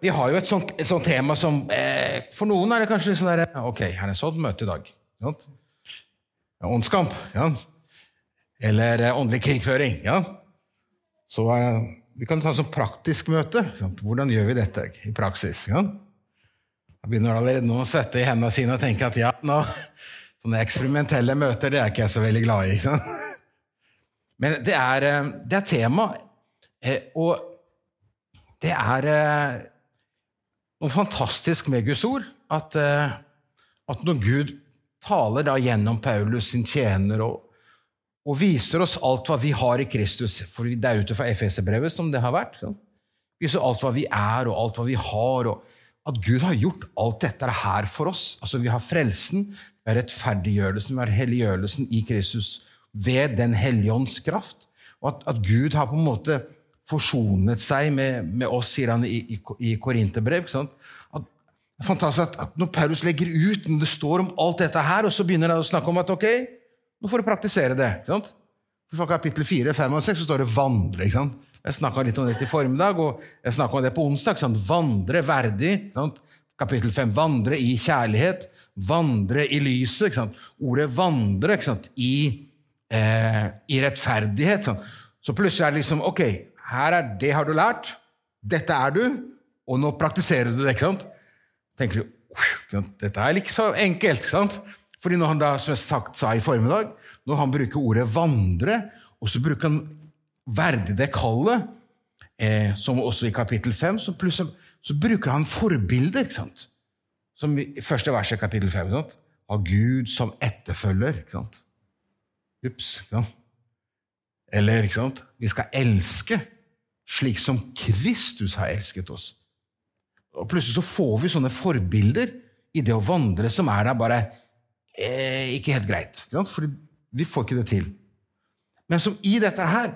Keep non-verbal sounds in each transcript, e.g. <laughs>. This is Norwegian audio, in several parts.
vi har jo et sånt, et sånt tema som eh, For noen er det kanskje sånn der, Ok, her er et sånt møte i dag. Ja. Åndskamp. Ja. Eller eh, åndelig krigføring. Ja. Så er, Vi kan ta sånn praktisk møte. Sant? Hvordan gjør vi dette i praksis? Ja. Da begynner allerede nå å svette i hendene sine og tenke at ja, nå, sånne eksperimentelle møter det er ikke jeg så veldig glad i. Sant? Men det er, eh, det er tema, eh, og det er eh, noe fantastisk med Guds ord. At, at når Gud taler da gjennom Paulus sin tjener og, og, viser oss alt hva vi har i Kristus For det er ute fra Efeserbrevet som det har vært. Sånn. Viser alt hva vi er, og alt hva vi har. og At Gud har gjort alt dette her for oss. Altså Vi har frelsen, vi har rettferdiggjørelsen, vi har helliggjørelsen i Kristus ved Den hellige ånds kraft. Og at, at, Gud har på en måte forsonet seg med, med oss, sier han i, i, i Korinterbrev. er fantastisk at, at, når Paulus legger ut, når det står om alt dette her, og så begynner han å snakke om at ok, nå får du praktisere det. ikke sant? Fra kapittel 4, 5 og 6 så står det 'vandre'. ikke sant? Jeg snakka litt om det til formiddag, og jeg snakka om det på onsdag. Sant? Vandre verdig. Sant? Kapittel 5. Vandre i kjærlighet. Vandre i lyset. Ordet 'vandre' i eh, i rettferdighet. Så plutselig er det liksom Ok, her er det har du lært. Dette er du. Og nå praktiserer du det. ikke sant? tenker du dette er ikke så enkelt. ikke sant? Fordi når han da, som jeg sagt, sa i formiddag, når han bruker ordet 'vandre', og så bruker han 'verdig det kallet', eh, som også i kapittel 5, så, pluss, så bruker han forbildet, ikke sant? Som i første verset i kapittel 5. Sant? Av Gud som etterfølger. ikke sant? Ups. Ja. Eller ikke sant? vi skal elske slik som Kristus har elsket oss. Og Plutselig så får vi sånne forbilder i det å vandre som er der bare eh, ikke helt greit. Ikke? Fordi vi får ikke det til. Men som i dette her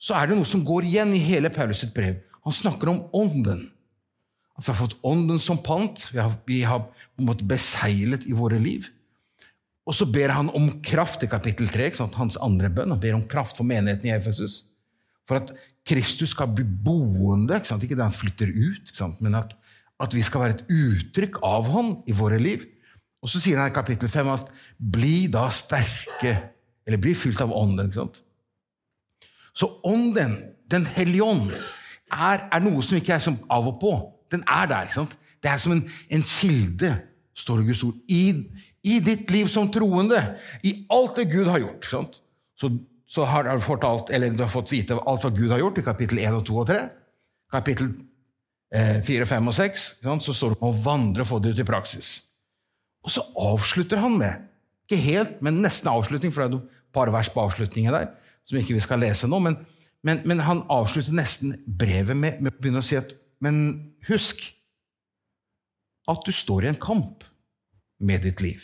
så er det noe som går igjen i hele Paulus sitt brev. Han snakker om ånden. At vi har fått ånden som pant. Vi har, vi har på en måte beseglet i våre liv. Og så ber han om kraft i kapittel 3, hans andre bønn. Han ber om kraft for menigheten i Efesus. For at Kristus skal bli boende, ikke, ikke det han flytter ut, men at, at, vi skal være et uttrykk av han i våre liv. Og så sier han i kapittel 5 at 'bli da sterke', eller 'bli fylt av ånden'. ikke sant? Så ånden, Den hellige ånd, er, er, noe som ikke er som av og på. Den er der. ikke sant? Det er som en, en kilde, står det Guds ord, i, i ditt liv som troende, i alt det Gud har gjort. ikke sant? Så, så, har du, fortalt, du har fått vite alt hva Gud har gjort i kapittel 1 og 2 og 3. Kapittel eh, 4, 5 og 6 så står det om å vandre og få det ut i praksis. Og så avslutter han med, ikke helt, men nesten avslutning, for det er et par vers på avslutningen der som ikke vi skal lese nå, men, men, men han avslutter nesten brevet med, med å begynne å si at Men husk at du står i en kamp med ditt liv.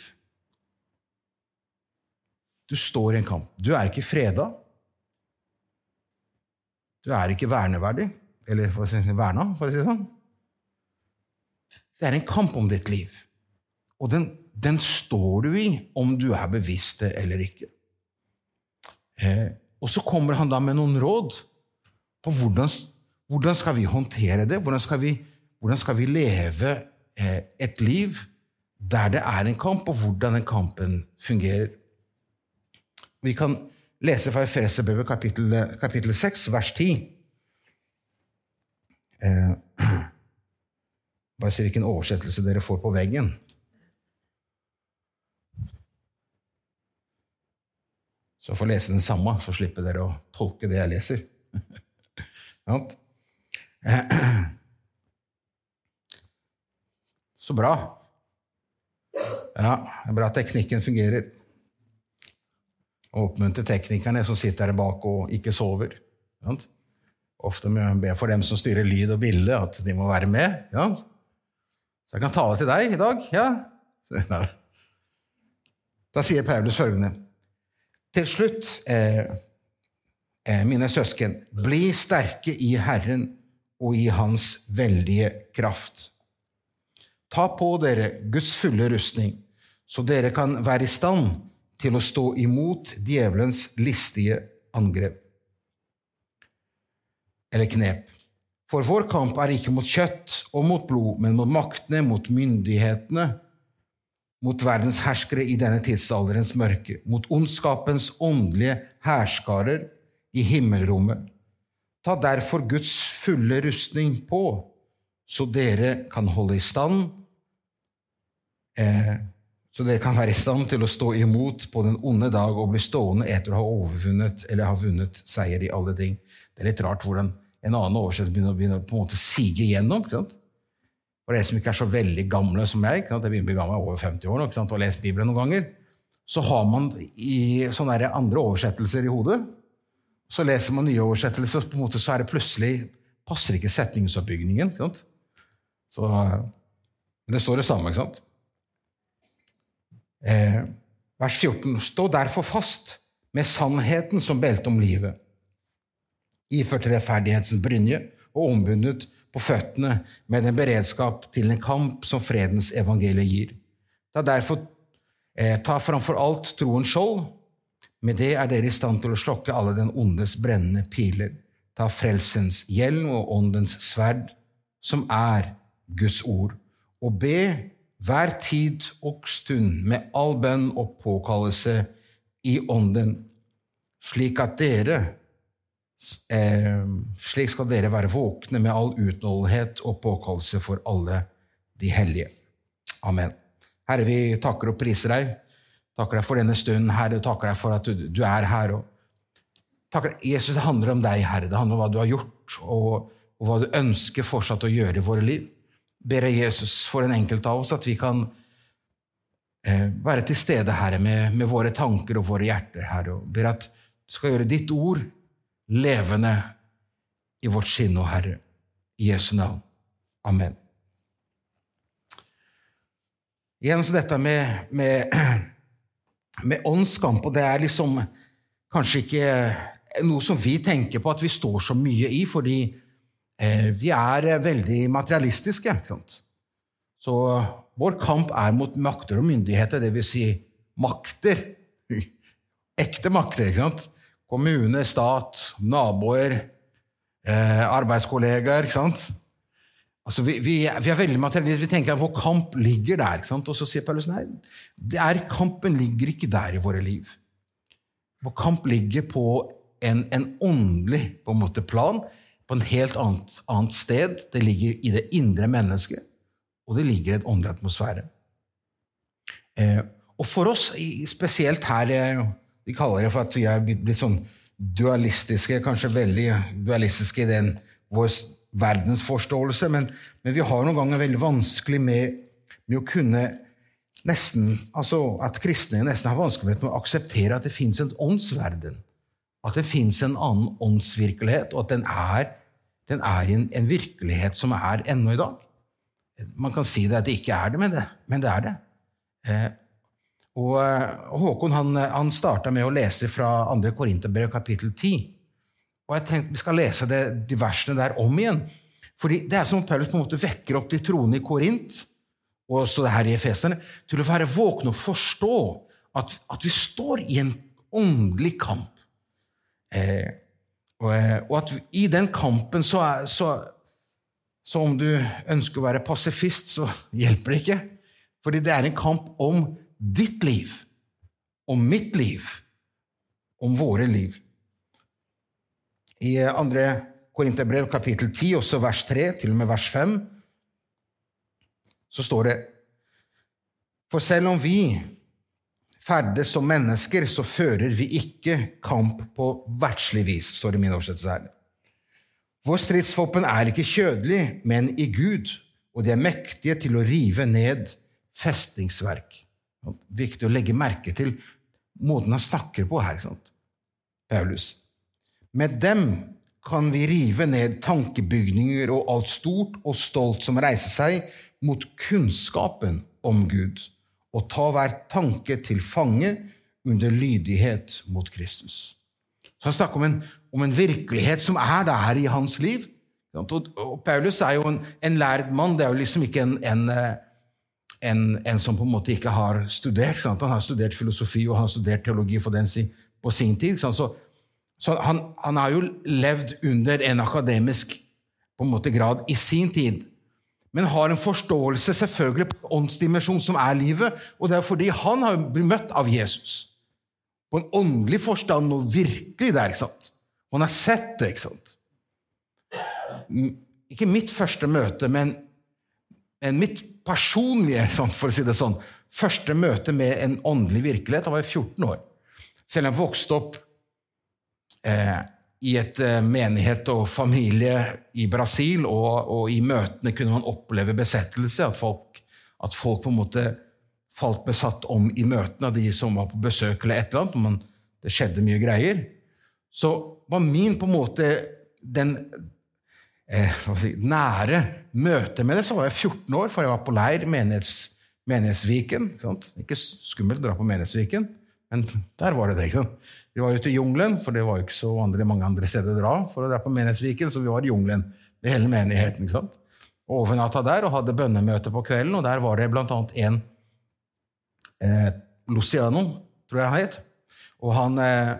Du står i en kamp. Du er ikke freda. Du er ikke verneverdig. Eller for si, verna, for å si det sånn. Det er en kamp om ditt liv. Og den, den står du i om du er bevisst det eller ikke. Eh, og så kommer han da med noen råd på hvordan, hvordan skal vi håndtere det. Hvordan skal vi, hvordan skal vi leve eh, et liv der det er en kamp, og hvordan den kampen fungerer. Vi kan lese fra Efeserbrevet kapittel, kapittel 6, vers 10. Eh, <clears throat> bare se hvilken oversettelse dere får på veggen. Så får lese den samme, så slipper dere å tolke det jeg leser. <laughs> <clears throat> Så bra. Ja, det er bra at teknikken fungerer. Og oppmuntre teknikerne som sitter der bak og ikke sover. Sant? Ofte be for dem som styrer lyd og bilde, at de må være med. Ja. Så jeg kan tale til deg i dag. Ja. <laughs> Da sier Paulus følgende Til slutt, eh, eh, mine søsken, bli sterke i Herren og i Hans veldige kraft. Ta på dere Guds fulle rustning, så dere kan være i stand til å stå imot djevelens listige angrep eller knep. For vår kamp er ikke mot kjøtt og mot blod, men mot maktene, mot myndighetene, mot verdens herskere i denne tidsalderens mørke, mot ondskapens åndelige hærskarer i himmelrommet. Ta derfor Guds fulle rustning på, så dere kan holde i stand eh, så dere kan være i stand til å stå imot på den onde dag og bli stående etter å ha overvunnet eller ha vunnet seier i alle ting. Det er litt rart hvordan en annen oversettelse begynner, begynner på en måte å sige igjennom. ikke sant? For dere som ikke er så veldig gamle som meg, ikke sant? jeg begynner å bli gammel over 50 år nå, ikke sant? og har lest Bibelen noen ganger, så har man i sånne andre oversettelser i hodet. Så leser man nye oversettelser, og på en måte så er det plutselig passer ikke setningsoppbygningen. ikke sant? Så, men det står det samme, ikke sant? Eh, vers 14. Stå derfor fast med sannheten som belte om livet, iført rettferdighetens brynje og ombundet på føttene med en beredskap til en kamp som fredens evangelie gir. Da derfor eh, ta framfor alt troens skjold. Med det er dere i stand til å slokke alle den ondes brennende piler. Ta frelsens hjelm og åndens sverd, som er Guds ord, og be hver tid og stund med all bønn og påkallelse i ånden, slik at dere eh, slik skal dere være våkne med all utholdenhet og påkallelse for alle de hellige. Amen. Herre, vi takker og priser deg. Takker deg for denne stunden, Herre, og takker deg for at du, du er her. Og takker. Jesus, det handler om deg, Herre. Det handler om hva du har gjort, og, og hva du ønsker fortsatt å gjøre i våre liv ber jeg Jesus for en enkelt av oss at vi kan eh, være til stede, Herre, med, med, våre tanker og våre hjerter, Herre, og ber at du skal gjøre ditt ord levende i vårt sinn og Herre. I Jesu navn. Amen. Igjen så dette med, med, <clears throat> med åndskamp, og det er liksom kanskje ikke noe som vi tenker på at vi står så mye i, fordi vi er eh, veldig materialistiske. ikke sant? Så vår kamp er mot makter og myndigheter, dvs. Si makter. <laughs> Ekte makter. ikke sant? Kommune, stat, naboer, eh, arbeidskollegaer. ikke sant? Altså, vi, vi, vi, er veldig materialistiske. Vi tenker at vår kamp ligger der. ikke sant? Og så sier Paulus nei, er, kampen ligger ikke der i våre liv. Vår kamp ligger på en, en åndelig på en måte plan på en helt annet, annet, sted. Det ligger i det indre mennesket, og det ligger i et åndelig atmosfære. Eh, og for oss, spesielt her Vi kaller det for at vi er blitt sånn dualistiske, kanskje veldig dualistiske i den vår verdensforståelse, men, men vi har noen ganger veldig vanskelig med, med å kunne nesten, altså At kristne nesten har vanskelighet med å akseptere at det fins en åndsverden. At det fins en annen åndsvirkelighet, og at den er den er en, en, virkelighet som er ennå i dag. Man kan si det at det ikke er det, men det, men det er det. Eh, og Håkon han, han starta med å lese fra 2. Korinterbrev kapittel 10. Og jeg tenkte Vi skal lese det, de versene der om igjen. Fordi Det er som om Paulus på en måte vekker opp de troende i Korint og også det her i Efeserne, til å være våkne og forstå at, at vi står i en åndelig kamp. Eh, Eh, og at i den kampen så, er, så, så om du ønsker å være pasifist, så <laughs> hjelper det ikke. Fordi det er en kamp om ditt liv, om mitt liv, om våre liv. I eh, andre Korinterbrev kapittel 10, også vers 3, til og med vers 5, så står det For selv om vi ferdes som mennesker, så fører vi ikke kamp på verdslig vis, står det i min oversettelse her. Vår stridsvåpen er ikke kjødelig, men i Gud, og de er mektige til å rive ned festningsverk. Viktig å legge merke til måten han snakker på her, ikke sant? Paulus. Med dem kan vi rive ned tankebygninger og alt stort og stolt som reiser seg mot kunnskapen om Gud og ta hver tanke til fange under lydighet mot Kristus. Så Han snakker om en, om en virkelighet som er der i hans liv. Og Paulus er jo en, en lærd mann. Det er jo liksom ikke en, en, en, som på en måte ikke har studert. Sant? Han har studert filosofi og han har studert teologi den, på sin tid. Så, så han, han, har jo levd under en akademisk på en måte grad i sin tid, men har en forståelse selvfølgelig på en åndsdimensjon som er livet, og det er fordi han har blitt møtt av Jesus. På en åndelig forstand og virkelig der. ikke sant? Han har sett det. ikke sant? Ikke mitt første møte, men, men mitt personlige, sånn, for å si det sånn, første møte med en åndelig virkelighet. Da var jeg 14 år. Selv om jeg vokste opp eh, i et eh, menighet og familie i Brasil, og, og, i møtene kunne man oppleve besettelse, at folk, at folk, på en måte falt besatt om i møtene av de som var på besøk eller et eller annet. Men det skjedde mye greier. Så var min på en måte den eh, si, nære møtet med det, så var jeg 14 år, for jeg var på leir, menighets, Menighetsviken. Ikke, ikke skummelt å dra på Menighetsviken, men der var det det. ikke sant? Vi var ute i jungelen, for det var jo ikke så andre, mange andre steder å dra for å dra på Menighetsviken, så vi var i jungelen med hele menigheten. ikke sant? Og overnatta der og hadde bønnemøte på kvelden, og der var det blant annet en eh, Luciano, tror jeg han het. Og han, eh,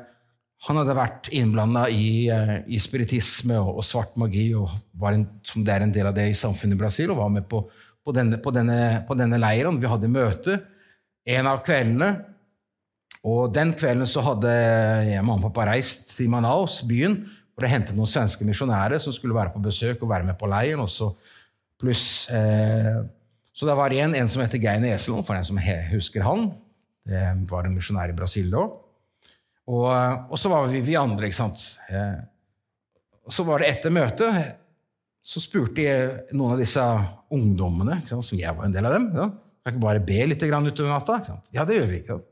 han hadde vært innblanda i, eh, i, spiritisme og, og, svart magi, og var en, som det er en del av det i samfunnet i Brasil, og var med på, på, denne, denne, på denne leiren. Vi hadde møte en av kveldene. Og Den kvelden så hadde jeg mamma og pappa reist til Manaus, byen, for å hente noen svenske misjonærer som skulle være på besøk og være med på leiren. også pluss eh, Så det var igjen en som heter Geir Neselund, for en som husker han. Det var en misjonær i Brasil da. Og, og, så var vi vi andre, ikke sant. Eh, så var det etter møtet så spurte jeg noen av disse ungdommene, sant, som jeg var en del av dem ja, Kan ikke bare be litt utover natta? Ja, det gjør vi. ikke sant?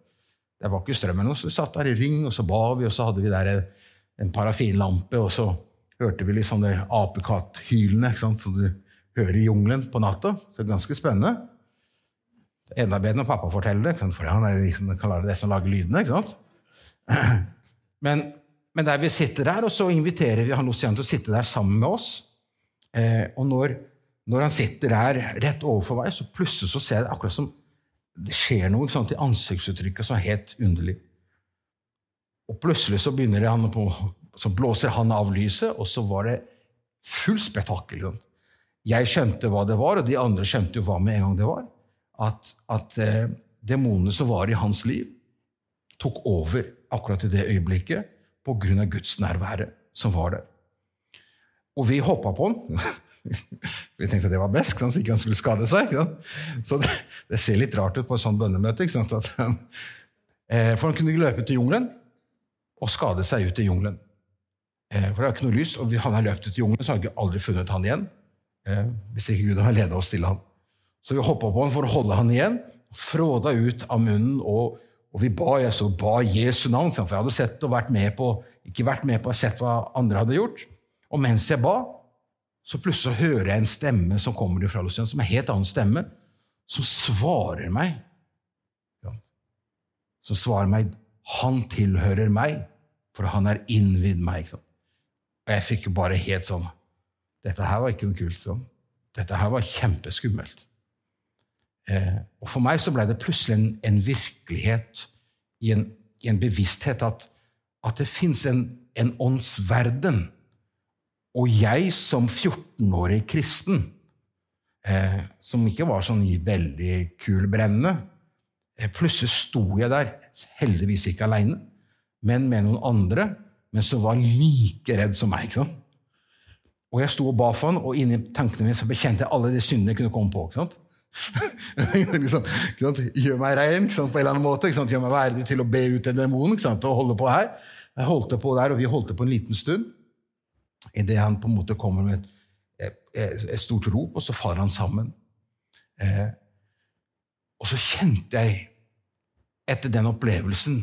Det var ikke strømmen, så vi satt der i ring, og så ba vi, og så hadde vi der en parafinlampe, og så hørte vi litt sånne apekatthylene som du hører i jungelen på natta. Så det er ganske spennende. Enda bedre når pappa forteller det, for han er liksom, kan det det som lager lydene. ikke sant? <clears throat> Men, men, der vi sitter der, og så inviterer vi han Lucian til å sitte der sammen med oss. Eh, og når, når, han sitter der rett overfor meg, så plutselig så ser jeg det akkurat som det skjer noe sant, i ansiktsuttrykket som er helt underlig. Og plutselig så på, så blåser han av lyset, og så var det full spetakkel. Jeg skjønte hva det var, og de andre skjønte jo hva med en gang det var. At, at eh, demonene som var i hans liv, tok over akkurat i det øyeblikket på grunn av Guds nærvære som var der. Og vi hoppa på han. <laughs> Vi tenkte det var best, så ikke han skulle skade seg. Så det, det, ser litt rart ut på et sånt bønnemøte. Han, eh, for han kunne ikke løpe ut i jungelen og skade seg ut i jungelen. Eh, for det er ikke noe lys, og han har løpt ut i jungelen, så har vi aldri funnet han igjen. Eh, hvis ikke Gud har leda oss til han. Så vi hoppa på han for å holde han igjen, fråda ut av munnen, og, og vi ba, jeg så ba Jesu navn. For jeg hadde sett og vært med på, ikke vært med på, sett hva andre hadde gjort. Og mens jeg ba, så plutselig hører jeg en stemme som kommer fra Lucian, som er en helt annen stemme, som svarer meg. Ja. Som svarer meg 'Han tilhører meg, for han er innvidd meg'. Og jeg fikk jo bare helt sånn Dette her var ikke noe kult. sånn. Dette her var kjempeskummelt. Eh, og for meg så ble det plutselig en, en virkelighet i en, i en, bevissthet at, at det fins en, en åndsverden og jeg som 14-årig kristen, eh, som ikke var sånn veldig kulbrennende eh, Plutselig sto jeg der, heldigvis ikke aleine, men med noen andre, men som var like redd som meg. ikke sant? Og jeg sto og ba for han, og inni tankene mine så bekjente jeg alle de syndene jeg kunne komme på. ikke sant? <laughs> liksom, Gjør meg rein på en eller annen måte. Gjør meg verdig til å be ut den demonen og holde på her. Jeg holdt på der, og Vi holdt på en liten stund idet han på en måte kommer med et, stort rop, og så faller han sammen. Eh, og så kjente jeg etter den opplevelsen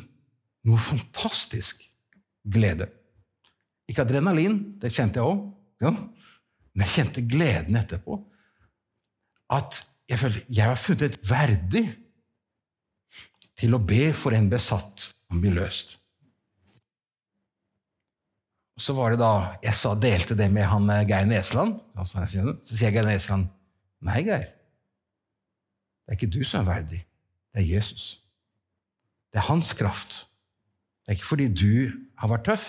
noe fantastisk glede. Ikke adrenalin, det kjente jeg òg, ja. men jeg kjente gleden etterpå. At jeg følte jeg var funnet verdig til å be for en besatt om å bli løst. Og Så var det da, jeg sa, delte det med han eh, Geir Nesland. Så sier Geir Nesland nei, Geir. Det er ikke du som er verdig. Det er Jesus. Det er hans kraft. Det er ikke fordi du har vært tøff,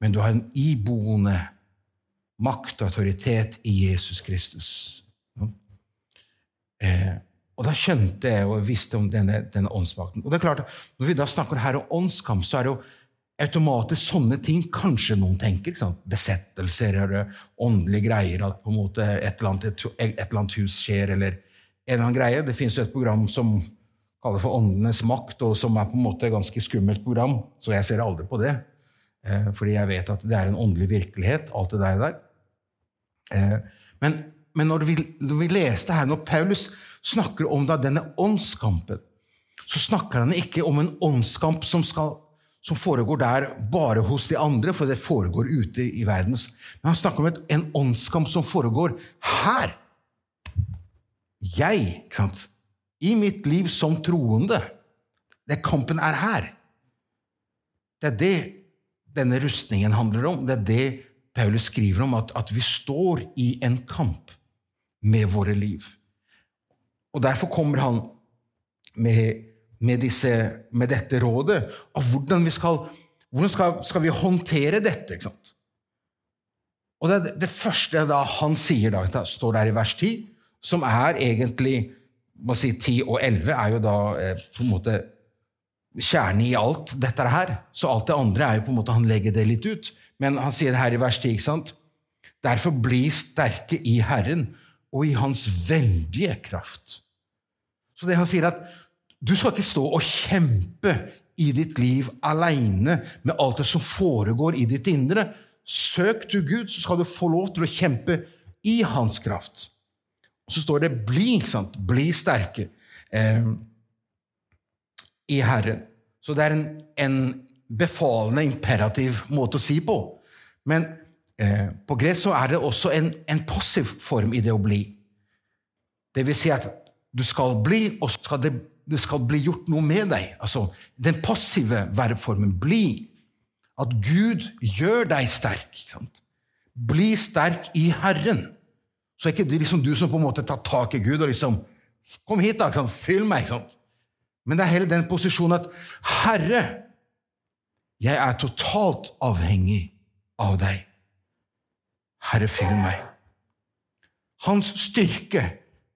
men du har en iboende makt og autoritet i Jesus Kristus. Eh, og da skjønte jeg og visste om denne, denne åndsmakten. Og det er klart, Når vi da snakker her om åndskamp, så er det jo automatisk sånne ting kanskje noen tenker. Besettelser eller åndelige greier. At på en måte et eller, annet, et eller annet hus skjer, eller en eller annen greie. Det fins et program som kaller for Åndenes makt, og som er på en måte et ganske skummelt program. Så jeg ser aldri på det. Eh, fordi jeg vet at det er en åndelig virkelighet, alt det der. Eh, men, men når, vi, når, vi, leste her, når Paulus snakker om da denne åndskampen, så snakker han ikke om en åndskamp som, skal, som foregår der bare hos de andre, for det foregår ute i verden. Men han snakker om et, en åndskamp som foregår her. Jeg, ikke sant? i mitt liv som troende. Det kampen er her. Det er det denne rustningen handler om. Det er det Paulus skriver om, at, at vi står i en kamp med våre liv. Og Derfor kommer han med, med, disse, med dette rådet av hvordan vi skal, hvordan skal, skal vi håndtere dette. ikke sant? Og det, det første da han sier, da, står der i vers 10, som er egentlig må si 10 og 11, er jo da eh, på en måte kjernen i alt dette her. Så alt det andre er jo på en måte Han legger det litt ut. Men han sier det her i vers 10, ikke sant? Derfor bli sterke i Herren og i Hans veldige kraft. Så det han sier, at du skal ikke stå og kjempe i ditt liv aleine med alt det som foregår i ditt indre. Søk du Gud, så skal du få lov til å kjempe i Hans kraft. Og så står det 'bli', ikke sant? Bli sterke eh, i Herren. Så det er en, en, befalende, imperativ måte å si på. Men eh, på gress så er det også en, en, passiv form i det å bli. Det vil si at du skal bli, og så skal det, det skal bli gjort noe med deg. Altså den passive verbformen 'bli'. At Gud gjør deg sterk. Bli sterk i Herren. Så er ikke det liksom du som på en måte tar tak i Gud og liksom Kom hit, da! Fyll meg! ikke sant? Men det er hele den posisjonen at Herre, jeg er totalt avhengig av deg. Herre, fyll meg. Hans styrke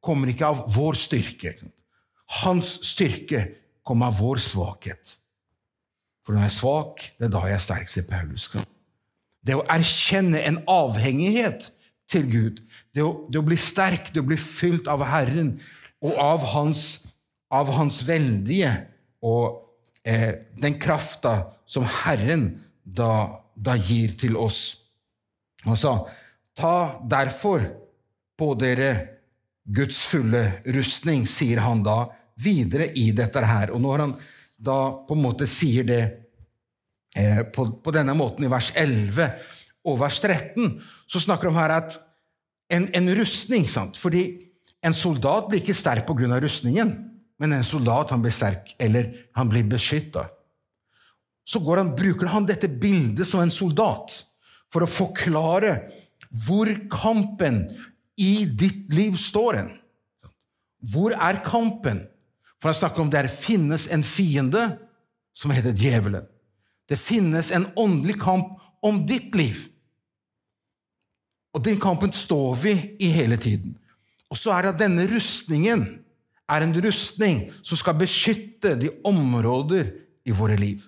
kommer ikke av vår styrke. Hans styrke kommer av vår svakhet. For når jeg er svak, det er da jeg er sterk, sier Paulus. Det å erkjenne en avhengighet til Gud, det å, det å bli sterk, det å bli fylt av Herren og av Hans av Hans veldige og eh, den krafta som Herren da, da, gir til oss. Han sa, ta derfor på dere Guds fulle rustning, sier han da videre i dette her. Og når han da på en måte sier det eh, på, på, denne måten i vers 11 og vers 13, så snakker han her at en, en rustning sant? Fordi en soldat blir ikke sterk av rustningen. Men en soldat han blir sterk, eller han blir beskytta. Så han, bruker han dette bildet som en soldat for å forklare hvor kampen i ditt liv står hen. Hvor er kampen? For han snakker om det finnes en fiende som heter djevelen. Det finnes en åndelig kamp om ditt liv. Og den kampen står vi i hele tiden. Og så er det at denne rustningen er en rustning som skal beskytte de områder i våre liv.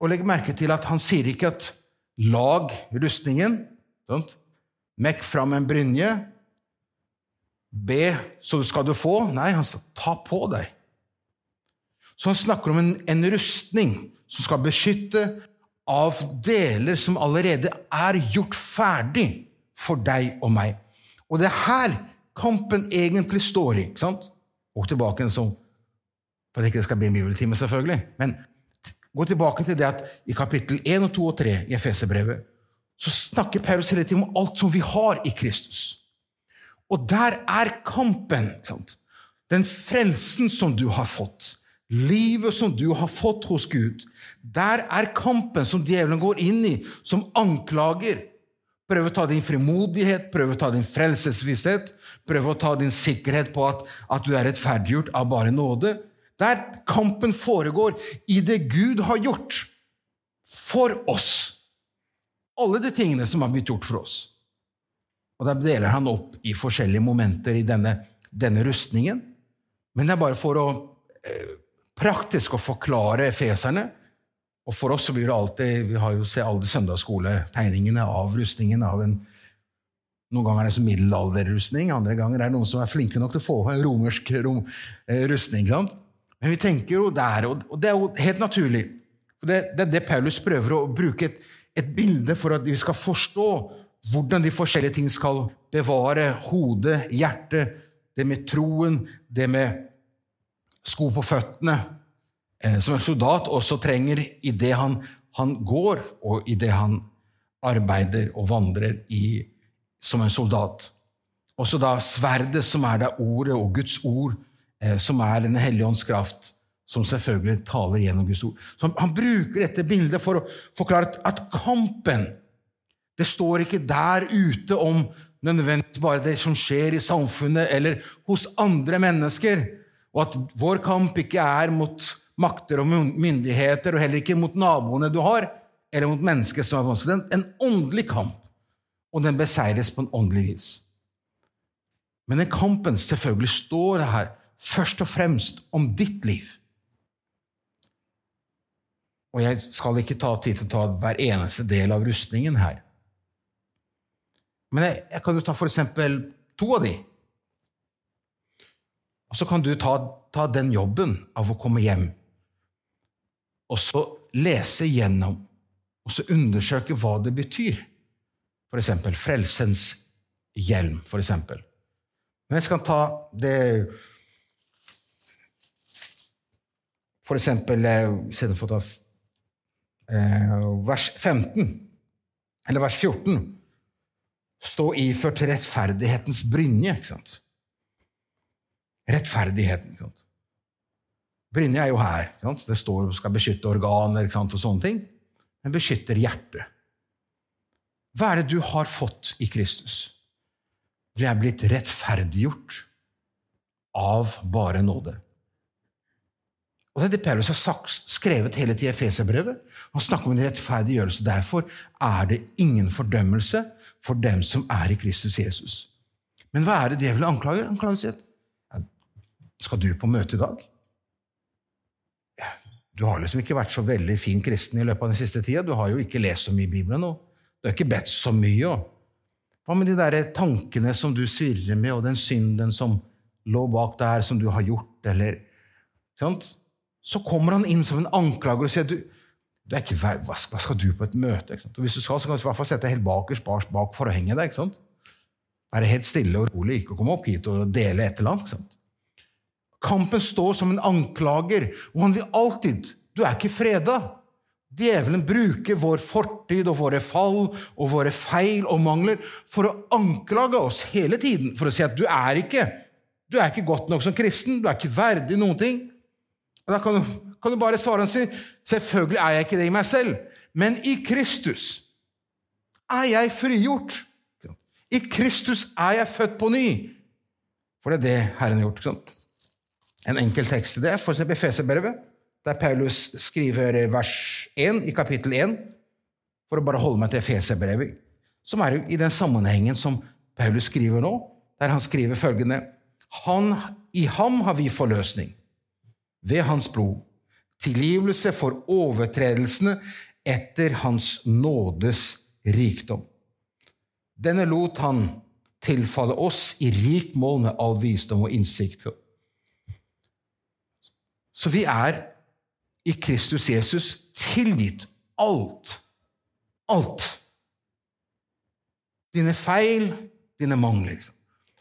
Og legg merke til at han sier ikke at 'lag rustningen', sånt. 'mekk fram en brynje', 'be, så skal du få'. Nei, han sa 'ta på deg'. Så han snakker om en, en rustning som skal beskytte av deler som allerede er gjort ferdig for deg og meg. Og det er her kampen egentlig står i. ikke sant? Og tilbake som For at det ikke skal bli en bibeltime, selvfølgelig. Men gå tilbake til det at i kapittel 1 og 2 og 3 i Efeserbrevet så snakker Paulus hele tiden om alt som vi har i Kristus. Og der er kampen. Den frelsen som du har fått, livet som du har fått hos Gud. Der er kampen som djevelen går inn i, som anklager, Prøve å ta din frimodighet, prøve å ta din frelsesvisshet, prøve å ta din sikkerhet på at, at du er rettferdiggjort av bare nåde. Der kampen foregår i det Gud har gjort for oss. Alle de tingene som har blitt gjort for oss. Og Da deler han opp i forskjellige momenter i denne, denne rustningen. Men det er bare for å eh, praktisk å forklare efeserne. Og for oss så blir det alltid Vi har jo sett alle søndagsskoletegningene av rustningen av en Noen ganger er det som middelalderrustning, andre ganger er det noen som er flinke nok til å få en romersk rom, eh, rustning. Sant? Men vi tenker jo der, og det er jo helt naturlig. Det, det er det Paulus prøver å bruke et, et bilde for at vi skal forstå hvordan de forskjellige ting skal bevare hodet, hjertet, det med troen, det med sko på føttene, eh, som en soldat også trenger i det han, han går, og i det han arbeider og vandrer i som en soldat. Også da sverdet, som er det ordet, og Guds ord, eh, som er Den hellige ånds kraft, som selvfølgelig taler gjennom Guds ord. Så han, bruker dette bildet for å forklare at kampen Det står ikke der ute om nødvendigvis bare det som skjer i samfunnet eller hos andre mennesker, og at vår kamp ikke er mot makter og myndigheter, og heller ikke mot naboene du har, eller mot mennesker som er vanskelig. Det er en åndelig kamp, og den beseires på en åndelig vis. Men den kampen selvfølgelig står her først og fremst om ditt liv. Og jeg skal ikke ta tid til å ta hver eneste del av rustningen her. Men jeg, jeg kan jo ta for eksempel to av de. Og så kan du ta, ta den jobben av å komme hjem og så lese gjennom og så undersøke hva det betyr. For eksempel frelsens hjelm, for eksempel. Men jeg skal ta det For eksempel istedenfor eh, eh, vers 15, eller vers 14 Stå iført rettferdighetens brynje. ikke sant? Rettferdigheten. Brynja er jo her. Det står skal beskytte organer og sånne ting. Men beskytter hjertet. Hva er det du har fått i Kristus? Du er blitt rettferdiggjort av bare nåde. Og Det er det Paulus har skrevet hele tida i Efeserbrevet. Han snakker om en rettferdiggjørelse. Derfor er det ingen fordømmelse for dem som er i Kristus Jesus. Men hva er det djevelen anklager? Han klager seg skal du på møte i dag? Du har liksom ikke vært så veldig fin kristen i løpet av den siste tida. Du har jo ikke lest så mye i Bibelen, og du har ikke bedt så mye. Hva med de der tankene som du svirrer med, og den synden som lå bak der, som du har gjort, eller sant? Så kommer han inn som en anklager og sier du, du er ikke, hva, skal du på et møte? Og Hvis du skal, så kan du i hvert fall sette deg helt bakerst bak, forhenget der. ikke sant? Være helt stille og rolig, ikke komme opp hit og dele et eller annet. Kampen står som en anklager, og han vil alltid Du er ikke freda. Djevelen bruker vår fortid og våre fall og våre feil og mangler for å anklage oss hele tiden, for å si at du er ikke du er ikke godt nok som kristen, du er ikke verdig noen ting. Og Da kan du, kan du bare svare og si selvfølgelig er jeg ikke det i meg selv, men i Kristus er jeg frigjort. I Kristus er jeg født på ny. For det er det Herren har gjort. ikke sant? En enkel tekst til det, f.eks. Efeserbrevet, der Paulus skriver vers 1 i kapittel 1, for å bare holde meg til Efeserbrevet, som er i den sammenhengen som Paulus skriver nå, der han skriver følgende han, I ham har vi forløsning, ved hans blod, tilgivelse for overtredelsene etter hans nådes rikdom. Denne lot han tilfalle oss i rikt mål med all visdom og innsikt. Så vi er i Kristus Jesus tilgitt alt. Alt. Dine feil, dine mangler.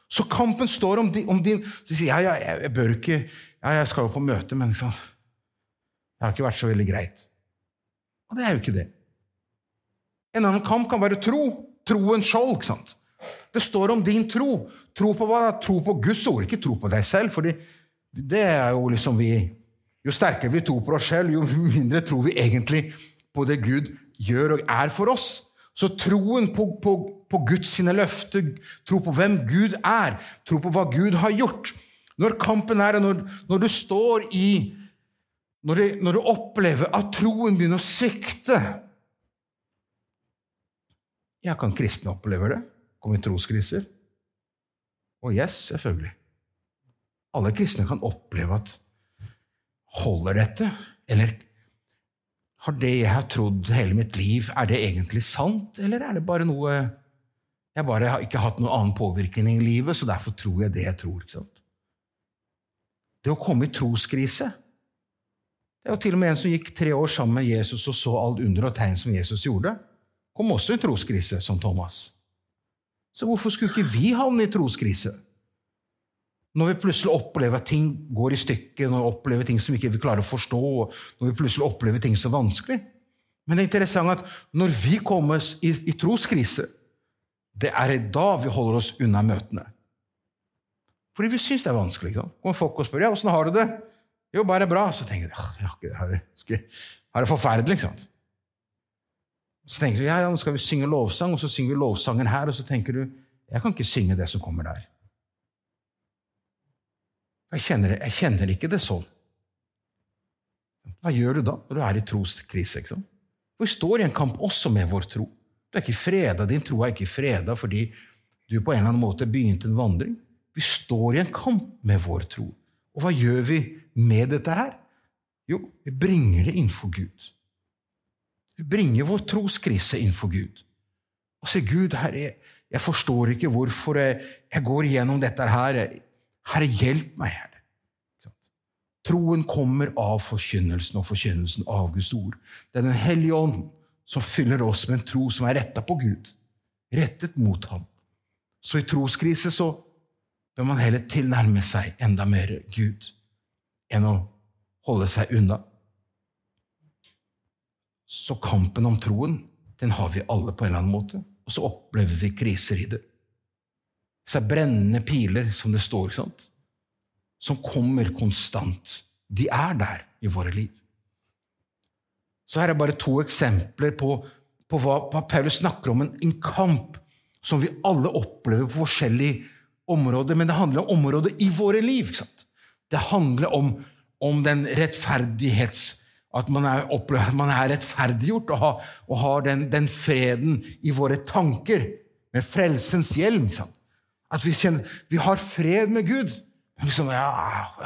Så kampen står om din, om din Du sier jeg, ja, jeg bør ikke ja, Jeg skal jo på møte, men liksom, det har ikke vært så veldig greit. Og det er jo ikke det. En annen kamp kan være tro. Troen skjold. ikke sant? Det står om din tro. Tro på hva? Tro på Guds ord, ikke tro på deg selv. for det er jo liksom vi jo sterkere vi tror på oss selv, jo mindre tror vi egentlig på det Gud gjør og er for oss. Så troen på, på, på Guds sine løfter, tro på hvem Gud er, tro på hva Gud har gjort Når kampen er, og når, når du står i når du, når du opplever at troen begynner å svikte Ja, kan kristne oppleve det? Kommer i troskriser? Å, yes, selvfølgelig. Alle kristne kan oppleve at Holder dette? Eller har det jeg har trodd hele mitt liv, er det egentlig sant, eller er det bare noe Jeg bare har ikke hatt noen annen påvirkning i livet, så derfor tror jeg det jeg tror. ikke sant? Det å komme i troskrise Det var til og med en som gikk tre år sammen med Jesus og så alt under og tegn som Jesus gjorde. Kom også i troskrise, som Thomas. Så hvorfor skulle ikke vi havne i troskrise? Når vi plutselig opplever at ting går i stykker, når vi opplever ting som vi ikke klarer å forstå, når vi plutselig opplever ting så vanskelig. Men det er interessant at når vi kommer i, i troskrise, det er da vi holder oss unna møtene. Fordi vi syns det er vanskelig. Ikke sant? Kommer folk og spør ja, åssen har du det. Jo, bare bra. Så tenker jeg ja, det her har det forferdelig. ikke sant? Så tenker du ja, ja, nå skal vi synge lovsang, og så synger vi lovsangen her, og så tenker du jeg kan ikke synge det som kommer der. Jeg kjenner, jeg kjenner ikke det sånn. Hva gjør du da, når du er i troskrise? ikke sant? Vi står i en kamp også med vår tro. Du er ikke freda, Din tro er ikke freda fordi du på en eller annen måte begynte en vandring. Vi står i en kamp med vår tro. Og hva gjør vi med dette her? Jo, vi bringer det innenfor Gud. Vi bringer vår troskrise innenfor Gud. Og sier, Gud, herre, jeg, jeg forstår ikke hvorfor jeg, jeg går igjennom dette her. Herre, hjelp meg, Herre. Troen kommer av forkynnelsen og forkynnelsen av Guds ord. Det er Den hellige ånd som fyller oss med en tro som er retta på Gud, rettet mot ham. Så i troskrise så bør man heller tilnærme seg enda mer Gud enn å holde seg unna. Så kampen om troen, den har vi alle på en eller annen måte, og så opplever vi kriser i det. Disse brennende piler, som det står, ikke sant? som kommer konstant. De er der i våre liv. Så her er bare to eksempler på, på hva, hva, Paulus snakker om, en, en, kamp som vi alle opplever på forskjellige områder, men det handler om områder i våre liv. ikke sant? Det handler om, om den rettferdighets... At man er, opplever, man er rettferdiggjort og har, og har den, den, freden i våre tanker med frelsens hjelm. ikke Sant? At vi kjenner vi har fred med Gud. Liksom, ja,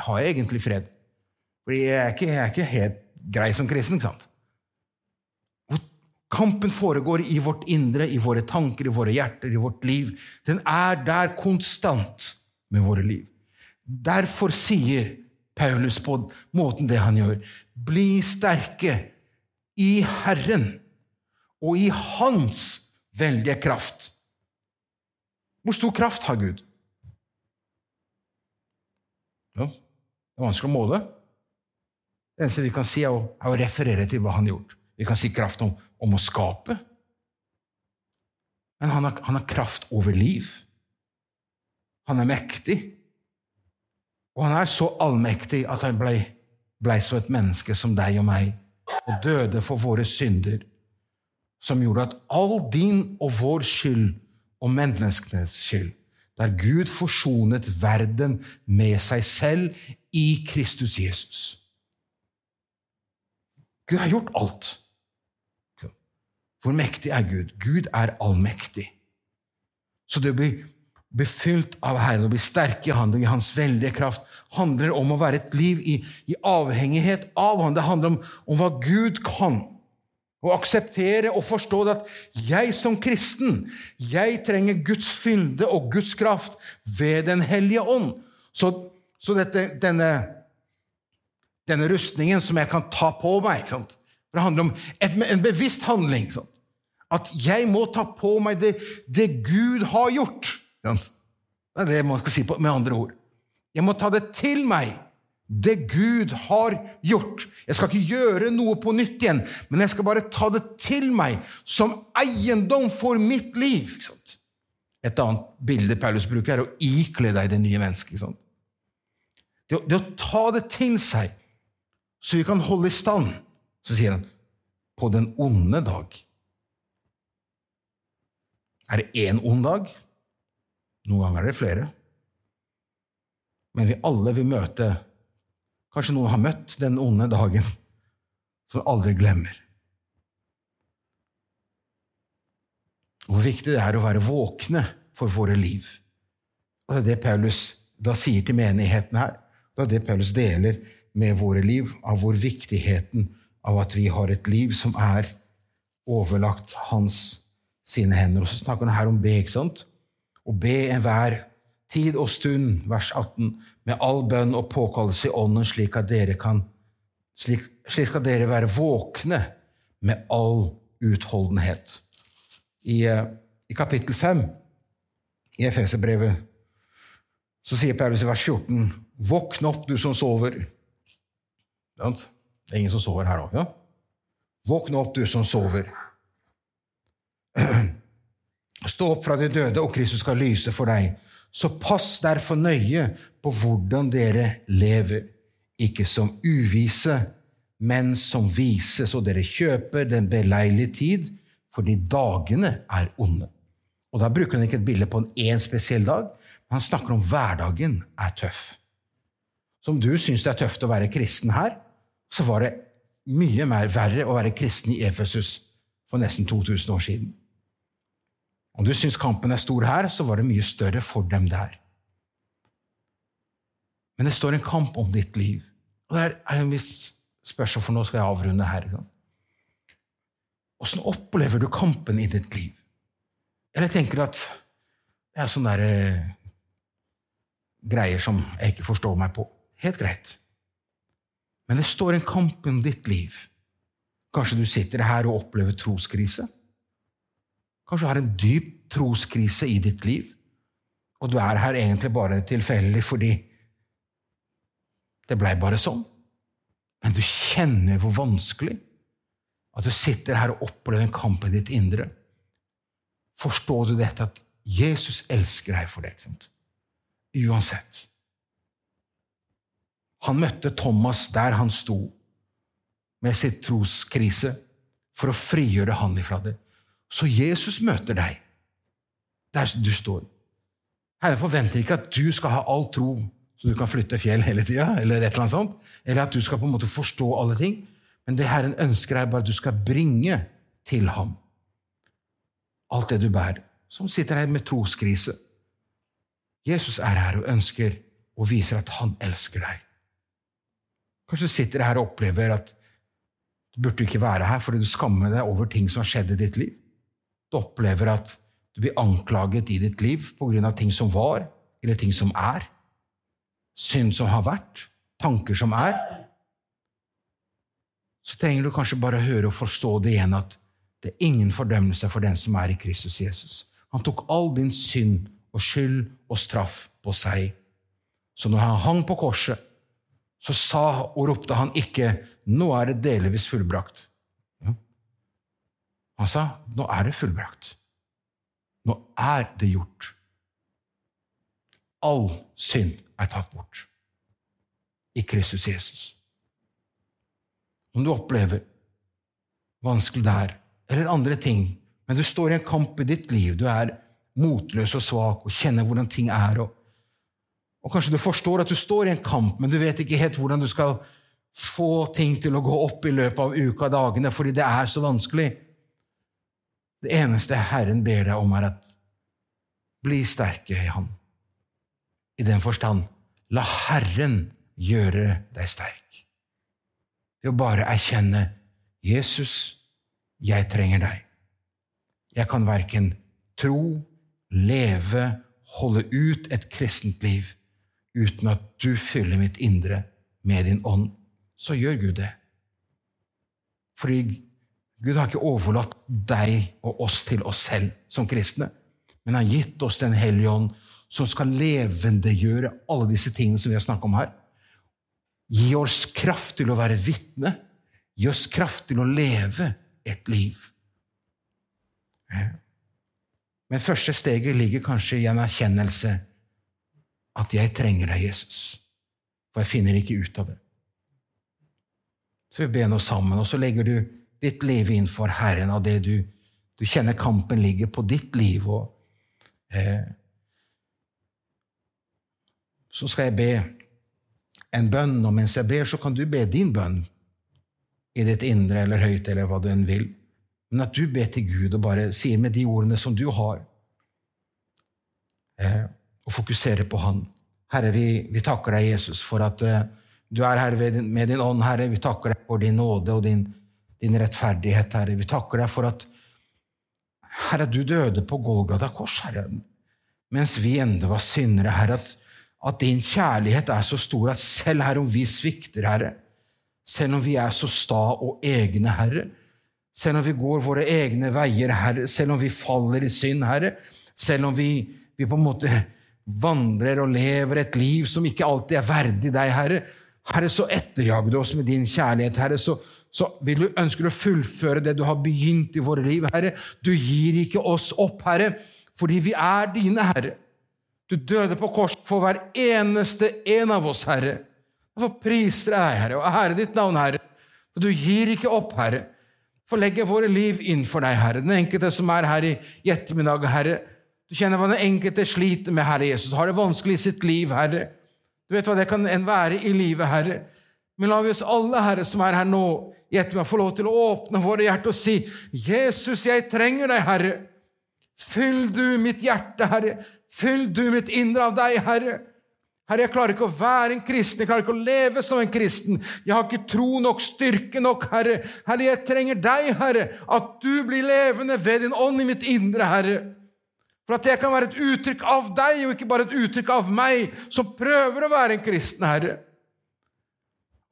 har jeg egentlig fred? Fordi jeg er ikke, jeg er ikke helt grei som kristen. ikke sant? Kampen foregår i vårt indre, i våre tanker, i våre hjerter, i vårt liv. Den er der konstant med våre liv. Derfor sier Paulus på måten det han gjør, bli sterke i Herren og i Hans veldige kraft. Hvor stor kraft har Gud? Ja, det er vanskelig å måle. Det eneste vi kan si, er å, er å referere til hva han har gjort. Vi kan si kraft om, om å skape. Men han har, han har, kraft over liv. Han er mektig. Og han er så allmektig at han blei ble som et menneske som deg og meg, og døde for våre synder, som gjorde at all din og vår skyld og menneskenes skyld. Der Gud forsonet verden med seg selv i Kristus Jesus. Gud har gjort alt. Hvor mektig er Gud? Gud er allmektig. Så det å bli befylt av Herren og bli sterk i Han i Hans veldige kraft handler om å være et liv i, i avhengighet av Han. Det handler om, om hva Gud kan. Å akseptere og forstå at jeg som kristen jeg trenger Guds fynde og Guds kraft ved Den hellige ånd. Så, så dette, denne, denne rustningen som jeg kan ta på meg For Det handler om et, en bevisst handling. At jeg må ta på meg det, det Gud har gjort. Det er det man skal si på, med andre ord. Jeg må ta det til meg det Gud har gjort. Jeg skal ikke gjøre noe på nytt igjen, men jeg skal bare ta det til meg som eiendom for mitt liv. Et annet bilde Paulus bruker, er å ikle deg det nye mennesket. Det, det, å ta det til seg, så vi kan holde i stand, så sier han, på den onde dag. Er det én ond dag? Noen ganger er det flere. Men vi alle vil møte Kanskje noen har møtt den onde dagen som aldri glemmer. Hvor viktig det er å være våkne for våre liv. Og Det er det Paulus da sier til menigheten her. Det er det Paulus deler med våre liv, av hvor viktigheten av at vi har et liv som er overlagt hans sine hender. Og så snakker han her om be, ikke sant? Å be enhver tid og stund, vers 18, med all bønn og påkallelse i ånden, slik at dere kan slik, slik skal dere være våkne med all utholdenhet. I, eh, i kapittel 5 i Efeserbrevet så sier Paulus i vers 14.: Våkn opp, du som sover. Det er ingen som sover her nå. Ja? Våkn opp, du som sover. <clears throat> Stå opp fra de døde, og Kristus skal lyse for deg. Så pass derfor nøye på hvordan dere lever, ikke som uvise, men som vise, så dere kjøper den beleilige tid, fordi dagene er onde. Og Da bruker han ikke et bilde på en én spesiell dag, men han snakker om hverdagen er tøff. Så om du syns det er tøft å være kristen her, så var det mye mer verre å være kristen i Efesus for nesten 2000 år siden. Om du syns kampen er stor her, så var det mye større for dem der. Men det står en kamp om ditt liv. Og det er en viss spørsmål, for nå skal jeg avrunde her. Åssen opplever du kampen i ditt liv? Eller tenker du at det er sånne der, eh, greier som jeg ikke forstår meg på? Helt greit. Men det står en kamp om ditt liv. Kanskje du sitter her og opplever troskrise? Kanskje du har en dyp troskrise i ditt liv, og du er her egentlig bare tilfeldig fordi det blei bare sånn. Men du kjenner hvor vanskelig at du sitter her og opplever en kamp i ditt indre. Forstår du dette, at Jesus elsker deg for det? Uansett. Han møtte Thomas der han sto med sitt troskrise, for å frigjøre han ifra det. Så Jesus møter deg der du står. Herren forventer ikke at du skal ha all tro så du kan flytte fjell hele tida, eller eller eller at du skal på en måte forstå alle ting. Men det Herren ønsker, er bare at du skal bringe til ham alt det du bærer. Som sitter her med troskrise. Jesus er her og ønsker og viser at han elsker deg. Kanskje du sitter her og opplever at du burde ikke være her fordi du skammer deg over ting som har skjedd i ditt liv. Du opplever at du blir anklaget i ditt liv på grunn av ting som var, eller ting som er. Synd som har vært, tanker som er. Så trenger du kanskje bare høre og forstå det igjen at det er ingen fordømmelse for den som er i Kristus Jesus. Han tok all din synd og skyld og straff på seg. Så når han hang på korset, så sa og ropte han ikke 'Nå er det delvis fullbrakt'. Han sa 'Nå er det fullbrakt'. Nå er det gjort. All synd er tatt bort i Kristus Jesus. Om du opplever vanskelig der, eller andre ting, men du står i en kamp i ditt liv, du er motløs og svak og kjenner hvordan ting er, og, og kanskje du forstår at du står i en kamp, men du vet ikke helt hvordan du skal få ting til å gå opp i løpet av uka og dagene fordi det er så vanskelig. Det eneste Herren ber deg om, er at bli sterke i Han. I den forstand, la Herren gjøre deg sterk. Det å bare erkjenne Jesus, jeg trenger deg. Jeg kan verken tro, leve, holde ut et kristent liv uten at du fyller mitt indre med din ånd. Så gjør Gud det. Fordi Gud har ikke overlatt deg og oss til oss selv som kristne, men har gitt oss Den hellige ånd, som skal levendegjøre alle disse tingene som vi har snakket om her. Gi oss kraft til å være vitne. Gi oss kraft til å leve et liv. Men første steget ligger kanskje i en erkjennelse at jeg trenger deg, Jesus, for jeg finner ikke ut av det. Så vi ber nå sammen, og så legger du ditt liv innenfor Herren av det du, du kjenner kampen ligger på ditt liv. og eh, Så skal jeg be en bønn, og mens jeg ber, så kan du be din bønn i ditt indre eller høyt, eller hva du enn vil. Men at du ber til Gud og bare sier med de ordene som du har eh, og fokusere på Han. Herre, vi, vi takker deg, Jesus, for at eh, du er her med din ånd, Herre. Vi takker deg for din nåde og din, din rettferdighet, Herre. Vi takker deg for at Herre, du døde på Golgata kors, Herre, mens vi enda var syndere, Herre. At, at din kjærlighet er så stor at selv her om vi svikter, Herre, selv om vi er så sta og egne, Herre, selv om vi går våre egne veier, Herre, selv om vi faller i synd, Herre, selv om vi, vi på en måte vandrer og lever et liv som ikke alltid er verdig deg, Herre. Herre, så etterjag du oss med din kjærlighet, Herre. Så, så vil du, ønsker du å fullføre det du har begynt i våre liv, Herre. Du gir ikke oss opp, Herre, fordi vi er dine, Herre. Du døde på kors for hver eneste en av oss, Herre. Derfor priser jeg Herre, og ære ditt navn, Herre. Du gir ikke opp, Herre. For legge våre liv innenfor deg, Herre. Den enkelte som er her i ettermiddag, Herre. Du kjenner hva den enkelte sliter med, Herre Jesus, har det vanskelig i sitt liv, Herre. Du vet hva det kan være i livet, Herre. Men la vi oss alle, Herre, som er her nå, i ettermiddag, få lov til å åpne våre hjerter og si, Jesus, jeg trenger deg, Herre. Fyll du mitt hjerte, Herre. Fyll du mitt indre av deg, Herre. Herre, jeg klarer ikke å være en kristen, jeg klarer ikke å leve som en kristen. Jeg har ikke tro nok, styrke nok, Herre. Herre, jeg trenger deg, Herre, at du blir levende ved din ånd i mitt indre, Herre. For at jeg kan være et uttrykk av deg, og ikke bare et uttrykk av meg, som prøver å være en kristen, Herre.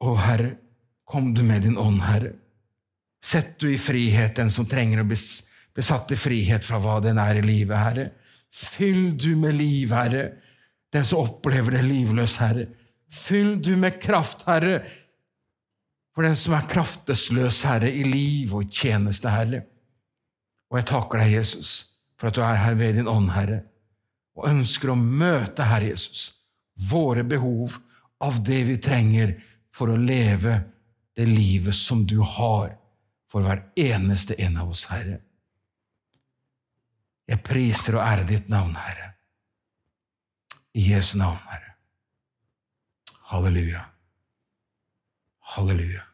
Å, Herre, kom du med din ånd, Herre. Sett du i frihet den som trenger å bli, bli satt i frihet fra hva den er i livet, Herre. Fyll du med liv, Herre, den som opplever det livløs, Herre. Fyll du med kraft, Herre, for den som er kraftesløs, Herre, i liv og tjeneste, Herre. Og jeg takker deg, Jesus for at du er her ved din ånd, Herre, og ønsker å møte, Herre Jesus, våre behov av det vi trenger for å leve det livet som du har for hver eneste en av oss, Herre. Jeg priser og ærer ditt navn, Herre. I Jesu navn, Herre. Halleluja. Halleluja.